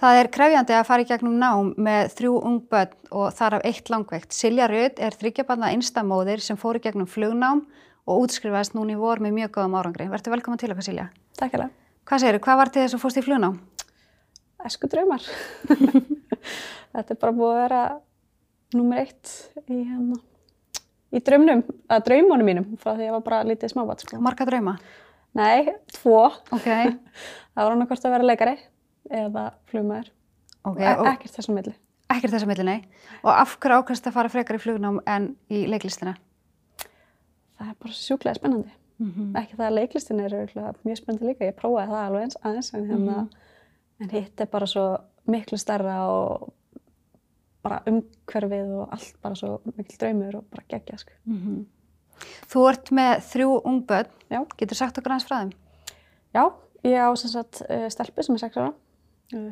Það er krefjandi að fara í gegnum nám með þrjú ung börn og þar af eitt langveikt. Silja Rödd er þryggjabanna einstamóðir sem fór í gegnum flugnám og útskrifaðist núni í vor með mjög góðum árangri. Verður velkomin til okkar Silja. Takk hérlega. Hvað segir þú? Hvað var til þess að fórst í flugnám? Esku draumar. Þetta er bara búið að vera nummer eitt í, hérna, í draumnum, að draumunum mínum frá því að ég var bara lítið smábat. Sko. Marga drauma? Nei, tvo. Ok. það var annarkvæmst að vera leikari eða flugmaður. Ok. E ekkert þessum milli. ekkert þessa milli, nei. Og af hverju ákvæmst að fara frekar í flugnám en í leiklistina? Það er bara sjúklega spennandi. Mm Ekki það að leiklistin er mjög spennandi líka. Ég prófaði það alveg eins aðeins en, hérna, en hitt er bara svo miklu starra og bara umhverfið og allt bara svo mikil draumur og bara geggja. Sko. Þú ert með þrjú ung börn. Já. Getur sagt okkur aðeins frá þeim? Já, ég á sem sagt uh, stelpu sem er 6 ára,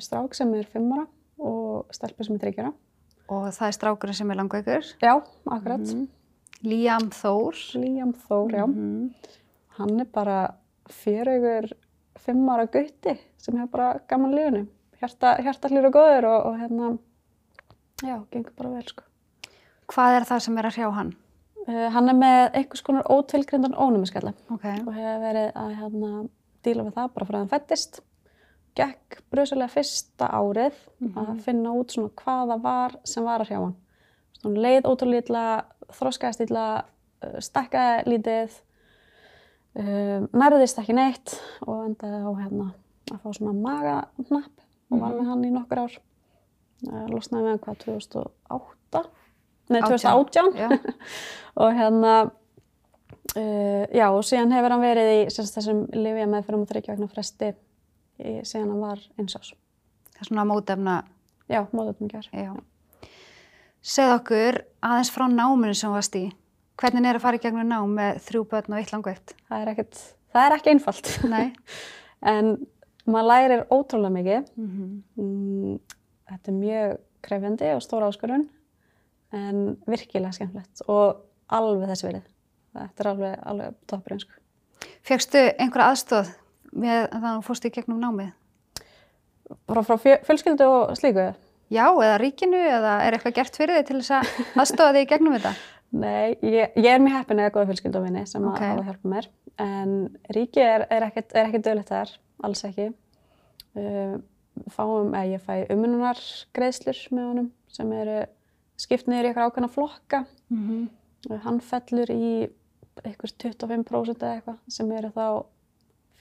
strák sem er 5 ára og stelpu sem er 3 ára. Og það er strákurinn sem er langveikur. Já, akkurat. Líam Þór. Líam Þór, já. Mhm. Hann er bara fjöraugur 5 ára gutti sem hefur bara gaman lífunu. Hjarta, hjarta hlýr og góður og, og hérna, já, gengur bara vel sko. Hvað er það sem er að hrjá hann? Uh, hann er með einhvers konar ótilgrindan ónumiskalla Ok. og hefur verið að hérna, díla við það bara frá að hann fættist. Gekk bröðslega fyrsta árið að finna út svona hvað það var sem var að hrjá hann. Svona leið ótrúlega illa, þroskaðist illa, uh, stakkaði lítið, um, nærðist ekki neitt og endaði á hérna, að fá svona maganapp og var með hann í nokkur ár. Losnaði með hann hvað 2008? Nei, 2018 Já. og hérna uh, já og síðan hefur hann verið í þessum lifja meðfyrum og þryggja vegna fresti síðan hann var eins ás Það er svona mótefna. já, móðutum gjör Já. Segð okkur aðeins frá náminu sem þú varst í. Hvernig er að fara í gegnum nám með þrjú börn og eitt langveikt? það er ekkert, það er ekki einfalt Nei. en maður lærir ótrúlega mikið Mm mm, þetta er mjög krefjandi og stóra áskorun en virkilega skemmtilegt og alveg þess verið þetta er alveg, alveg toppurinn sko. Fegstu einhverja aðstóð með þannig að þú fórst í gegnum námið? frá, frá fjö- fjölskyldu og slíku Já, eða ríkinu, eða er eitthvað gert fyrir þig til þess að aðstóða þig í gegnum þetta? Nei, ég, ég er mjög heppin eða góða fjölskyldavinni sem Ok. okay. að hjálpa mér. En ríki er, er ekkert, er dögulegt þar, alls ekki. Uh, fáum, eða ég fæ umununar greiðslur með honum sem eru skipt niður í eitthvað ákveðna flokka. Mm -hmm. Hann fellur í eitthvað 25% eða eitthvað sem eru þá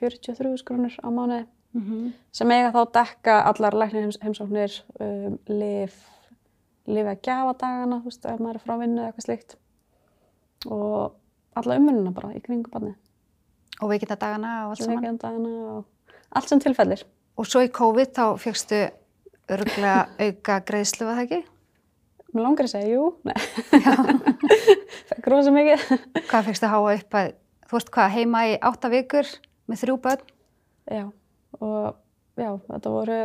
43 krónur á mánuði sem eiga þá að dekka allar læknir heims, heimsóknir, um, lif, lifa gjafadagana, þú veist, ef maður er frá vinnu eða eitthvað slíkt. Og alla umvinnuna bara í kringu barni. Og við geta dagana og allt saman. Veikjandagana og allt sem tilfellir. Og svo í COVID þá fegstu örgulega auka greiðslu, var það ekki? Mér langar að segja, jú, nei. Fekk rosa mikið. Hvað fegstu að háa upp að, þú veist hvað, heima í átta vikur með þrjú börn? Já, og já, þetta voru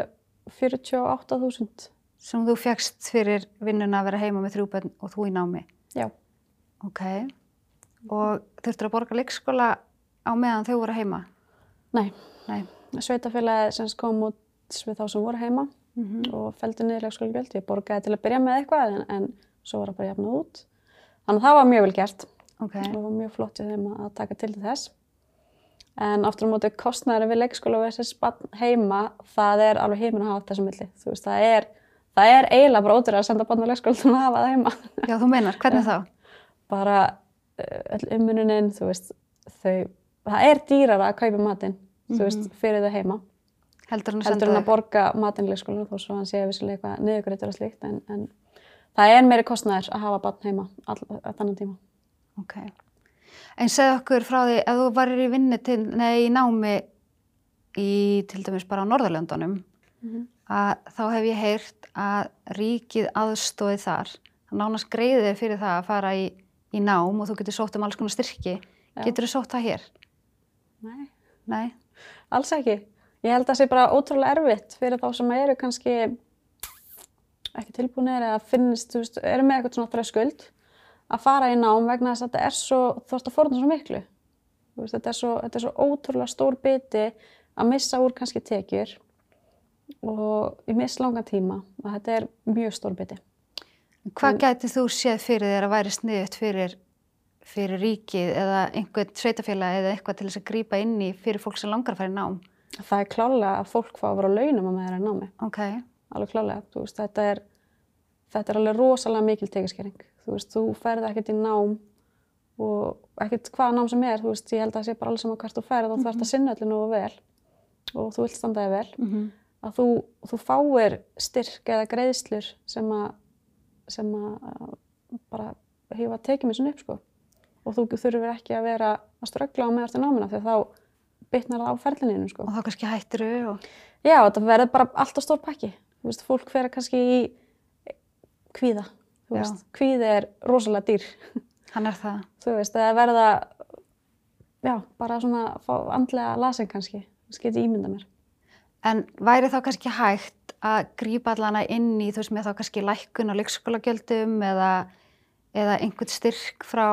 48.000. sem þú fegst fyrir vinnuna að vera heima með þrjú börn og þú í námi. Já, Ok. Og þurftur að borga leikskóla á meðan þau voru heima? nei. Nei. Sveitafélagið sem kom út við þá sem voru heima Mm og feldi niður leikskólagjöld. Ég borgaði til að byrja með eitthvað en, en svo var það bara jafnað út. Þannig að það var mjög vel gert Ok. og var mjög flott í þeim að taka til þess. En aftur á móti kostnæri við leikskóla versus barn heima, það er alveg heiminn að hafa þessu milli. Þú veist, það er, það er eiginlega bara ódýrar að senda barn á leikskóla til að hafa það heima. Já, þú meinar, hvernig þá? Bara uh, öll ummununin, þú veist, þau, það er dýrar að kaupa matinn, þú veist, fyrir þau heima. Heldur hann að heldur en að borga matinn í leikskólanum þó svo hann sé vissilega eitthvað niðurgreitur og slíkt en, en það er meiri kostnæður að hafa barn heima all, að þannig tíma. En segð okkur frá því, ef þú varir í vinnu til, nei, í námi í, til dæmis bara á Norðurlöndunum, að þá hef ég heyrt að ríkið aðstóði þar. Það nánast greiði þig fyrir það að fara í, í nám og þú getur sótt um alls konar styrki. Já. Getur þú sótt það hér? Nei, Nei? alls ekki. Ég held að það sé bara ótrúlega erfitt fyrir þá sem eru kannski ekki tilbúinir eða finnst, þú veist, eru með eitthvað svona þröskuld að fara í nám vegna þess að þetta er svo, þú ert að forna svo miklu. Veist, þetta, er svo, þetta er svo ótrúlega stór biti að missa úr kannski tekjur og í mislangan tíma þetta er mjög stór biti. Hvað gæti þú séð fyrir þér að væri sniðut fyrir, fyrir ríkið eða einhvern sveitafélag eða eitthvað til þess að grípa inn í fyrir fólk sem langar að fara í nám? Það er klálega að fólk fá að vera á launum að með þeirra námi. Ok, Alveg klálega. Veist, þetta er, þetta er alveg rosalega mikil tekjaskering. Þú veist, þú ferð ekkert í nám og ekkert hvaða nám sem er. Þú veist, ég held að það sé bara alls saman hvert þú ferð og þú ert að sinna öllu nógu vel og þú vilt standaði vel. mm Að þú, þú fáir styrk eða greiðslur sem að, sem að bara hefa tekið mér svona upp, sko. Og þú þurfur ekki að vera að ströggla á meðast í námina því að þá bitnar það á ferlininu, sko. og þá kannski hættiru og... Já, þetta verður bara alltaf stór pakki. Þú veist, fólk fer kannski í kvíða. Veist, kvíði er rosalega dýr. Hann er það. Þú veist, það verða, já, bara svona fá andlega lasing kannski. Það geti ímynda mér. En væri þá kannski hægt að grípa allana inn í, þú veist, með þá kannski lækkun á leikskólagjöldum eða, eða einhvern styrk frá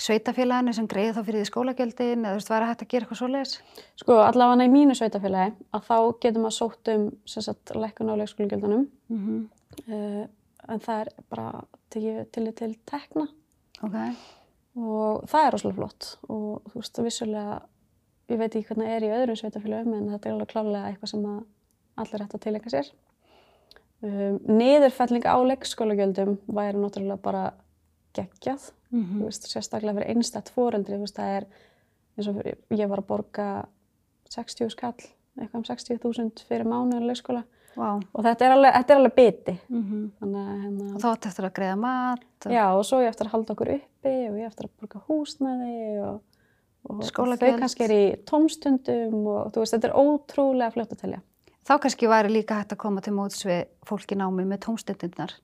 sveitafélaginu sem greiði þá fyrir því skólagjöldin eða þú veist, væri hægt að gera eitthvað svoleiðis? Sko, allavega í mínu sveitafélagi, að þá getur maður sótt um, sem sagt, lækkun á leikskólagjöldunum. Mm -hmm. Uh, en það er bara tekið til til tekna. Ok, og það er rosalega flott. Og þú veist, vissulega, ég veit ekki hvernig það er í öðrum sveitafélögum en þetta er alveg klálega eitthvað sem allir ætti að tilengja sér. Um, niðurfelling á leikskólagjöldum væri náttúrulega bara geggjað, mm þú veist, sérstaklega fyrir einstætt foreldri, þú veist, það er eins og fyrir, ég var að borga 60 skall, eitthvað um 60.000 fyrir mánuðin leikskóla Vá. og þetta er alveg, þetta er alveg biti, Mm þannig að hérna, Og þá ætti eftir að greiða mat og Já, og svo ég eftir að halda okkur uppi og ég eftir að borga húsnæði og, og þau kannski er í tómstundum og þú veist, þetta er ótrúlega fljótt að telja. þá kannski væri líka hægt að koma til móts við fólk í námi með tómstundinnar.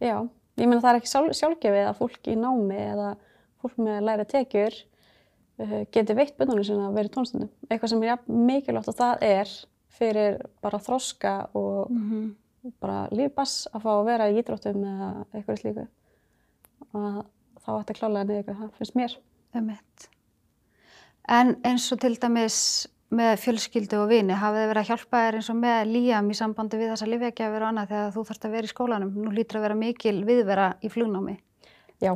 Já, ég meina það er ekki sjálf, sjálfgefið að fólk í námi eða fólk með læra tekjur uh, geti veitt bönnunum sinna að vera í tómstundum. Eitthvað sem er jafn mikilvægt og það er fyrir bara þroska og Mm bara lífbass að fá að vera í ídróttum eða eitthvað slíku. Og þá ætti að klálega niður ykkur, það finnst mér. Emitt. En eins og til dæmis með fjölskyldu og vini, hafið þið verið að hjálpa þér eins og með líam í sambandi við þessa lifjagjafir og annað þegar þú þarfst að vera í skólanum. Nú lítur að vera mikil viðvera í flugnámi. Já,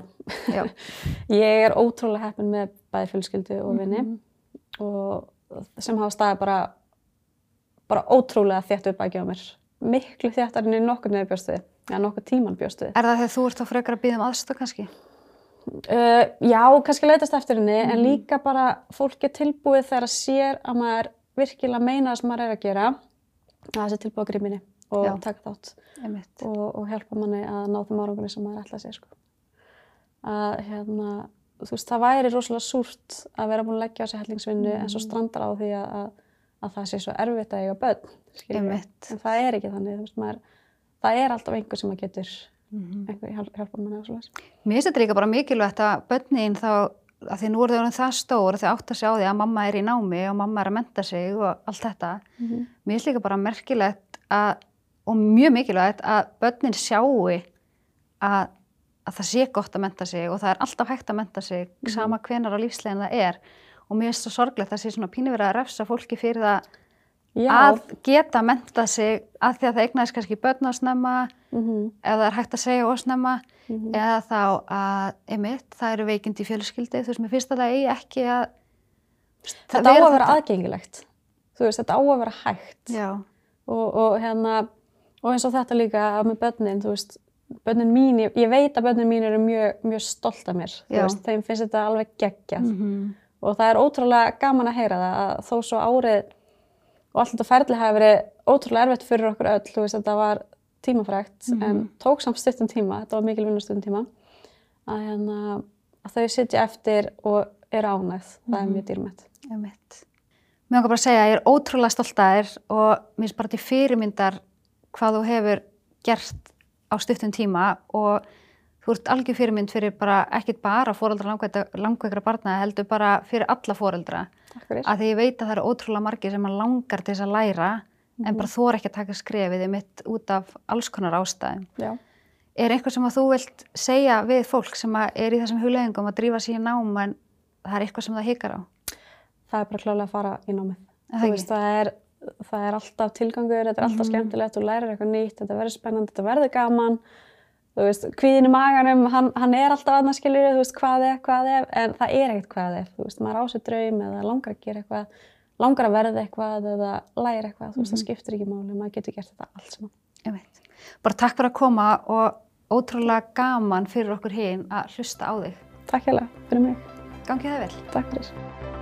Já. ég er ótrúlega heppin með bæði fjölskyldu og vini Mhm. og sem hafa staðið bara, bara ótrúlega þétt upp að gefa mér. Miklu þéttar en í nokkur neður bjóst við, eða nokkur tíman bjóst við. Er það þegar þú ert þá frekar að býða um aðstöð kannski? Uh, já, kannski leitast eftir henni, en Mhm. líka bara fólk er tilbúið þegar það sér að maður virkilega meina það sem maður er að gera, að sé tilbúið að gríminni og Já. taka þátt. Og, og hjálpa manni að ná þeim árangunni sem maður ætla að segja sko. að hérna þú veist, það væri rosalega súrt að vera búin að leggja á sig hellingsvinnu en svo strandar á því að, að, að það sé svo erfitt að eiga börn en það er ekki þannig veist, maður, það er alltaf einhver sem að getur einhver hjálp, hjálpa manni á svoleiðis. Mér þetta líka bara mikilvægt að börnin þá, að því nú þau orðin það stór, þau átt að sjá því að mamma er í námi og mamma er að menta sig og allt þetta. Mhm. Mér finnst líka bara merkilegt að, og mjög mikilvægt að börnin sjáu að, að það sé gott að menta sig og það er alltaf hægt að menta sig sama hvenar á lífslegin það er. Og mér finnst það sorglegt að það sé svona pínu verið að refsa fólki fyrir það Já, að geta mentað sig að því að það eignaðist kannski börn á snemma mhm, eða það er hægt að segja ósnemma mhm. eða þá að, einmitt, það eru veikindi í fjölskyldi, þú veist, mér finnst að það eigi ekki að þetta á að vera aðgengilegt. Þú veist, þetta á að vera hægt. Og, og hérna og eins og þetta líka með börnin þú veist, börnin mín, ég, ég veit að börnin mín eru mjög, mjög stolt af mér. Þú Já. veist, þeim finnst þetta alveg geggjað. Mm og það er ótrúlega gaman að heyra það að þó svo árið og allt þetta ferli hafi verið ótrúlega erfitt fyrir okkur öll, þú veist, þetta var tímafrægt Mhm. en tók samt stuttum tíma, þetta var mikil vinnustuttum tíma að, hérna, að þau sitja eftir og eru ánægð, það er Mhm. mjög dýrmætt einmitt. Mér langar bara að segja að ég er ótrúlega stolt að þér og mér finnst bara til fyrirmyndar hvað þú hefur gert á stuttum tíma og þú ert algjör fyrirmynd fyrir bara, ekkit bara fóreldra langveikra barna, heldur bara fyrir alla fóreldra. Takk fyrir. Að því ég veit að það eru ótrúlega margir sem að langar til þess að læra en bara þóra ekki að taka skrefið mitt út af alls konar ástæðum. Já. Er eitthvað sem að þú vilt segja við fólk sem er í þessum hugleggingum að drífa í nám en það er eitthvað sem það hikar á? það er bara klálega að fara í námið. Það veist, það er, það er alltaf tilgangur, þetta er alltaf Mhm. skemmtilegt, þú lærir eitthvað nýtt, þetta verður spennandi, þetta verður gaman, þú veist, kvíðin í maganum, hann, hann er alltaf annars skilur, þú veist, hvað er, hvað er, en það er ekkert hvað er, þú veist, maður á sér draum eða langar að gera eitthvað, langar að verða eitthvað eða læra eitthvað, þú veist, það skiptir ekki máli, maður getur gert þetta allt saman. Einmitt. Bara takk fyrir að koma og ótrúlega gaman fyrir okkur hinn að hlusta á þig. Takk hérlega fyrir mig, Gangið það vel. takk fyrir.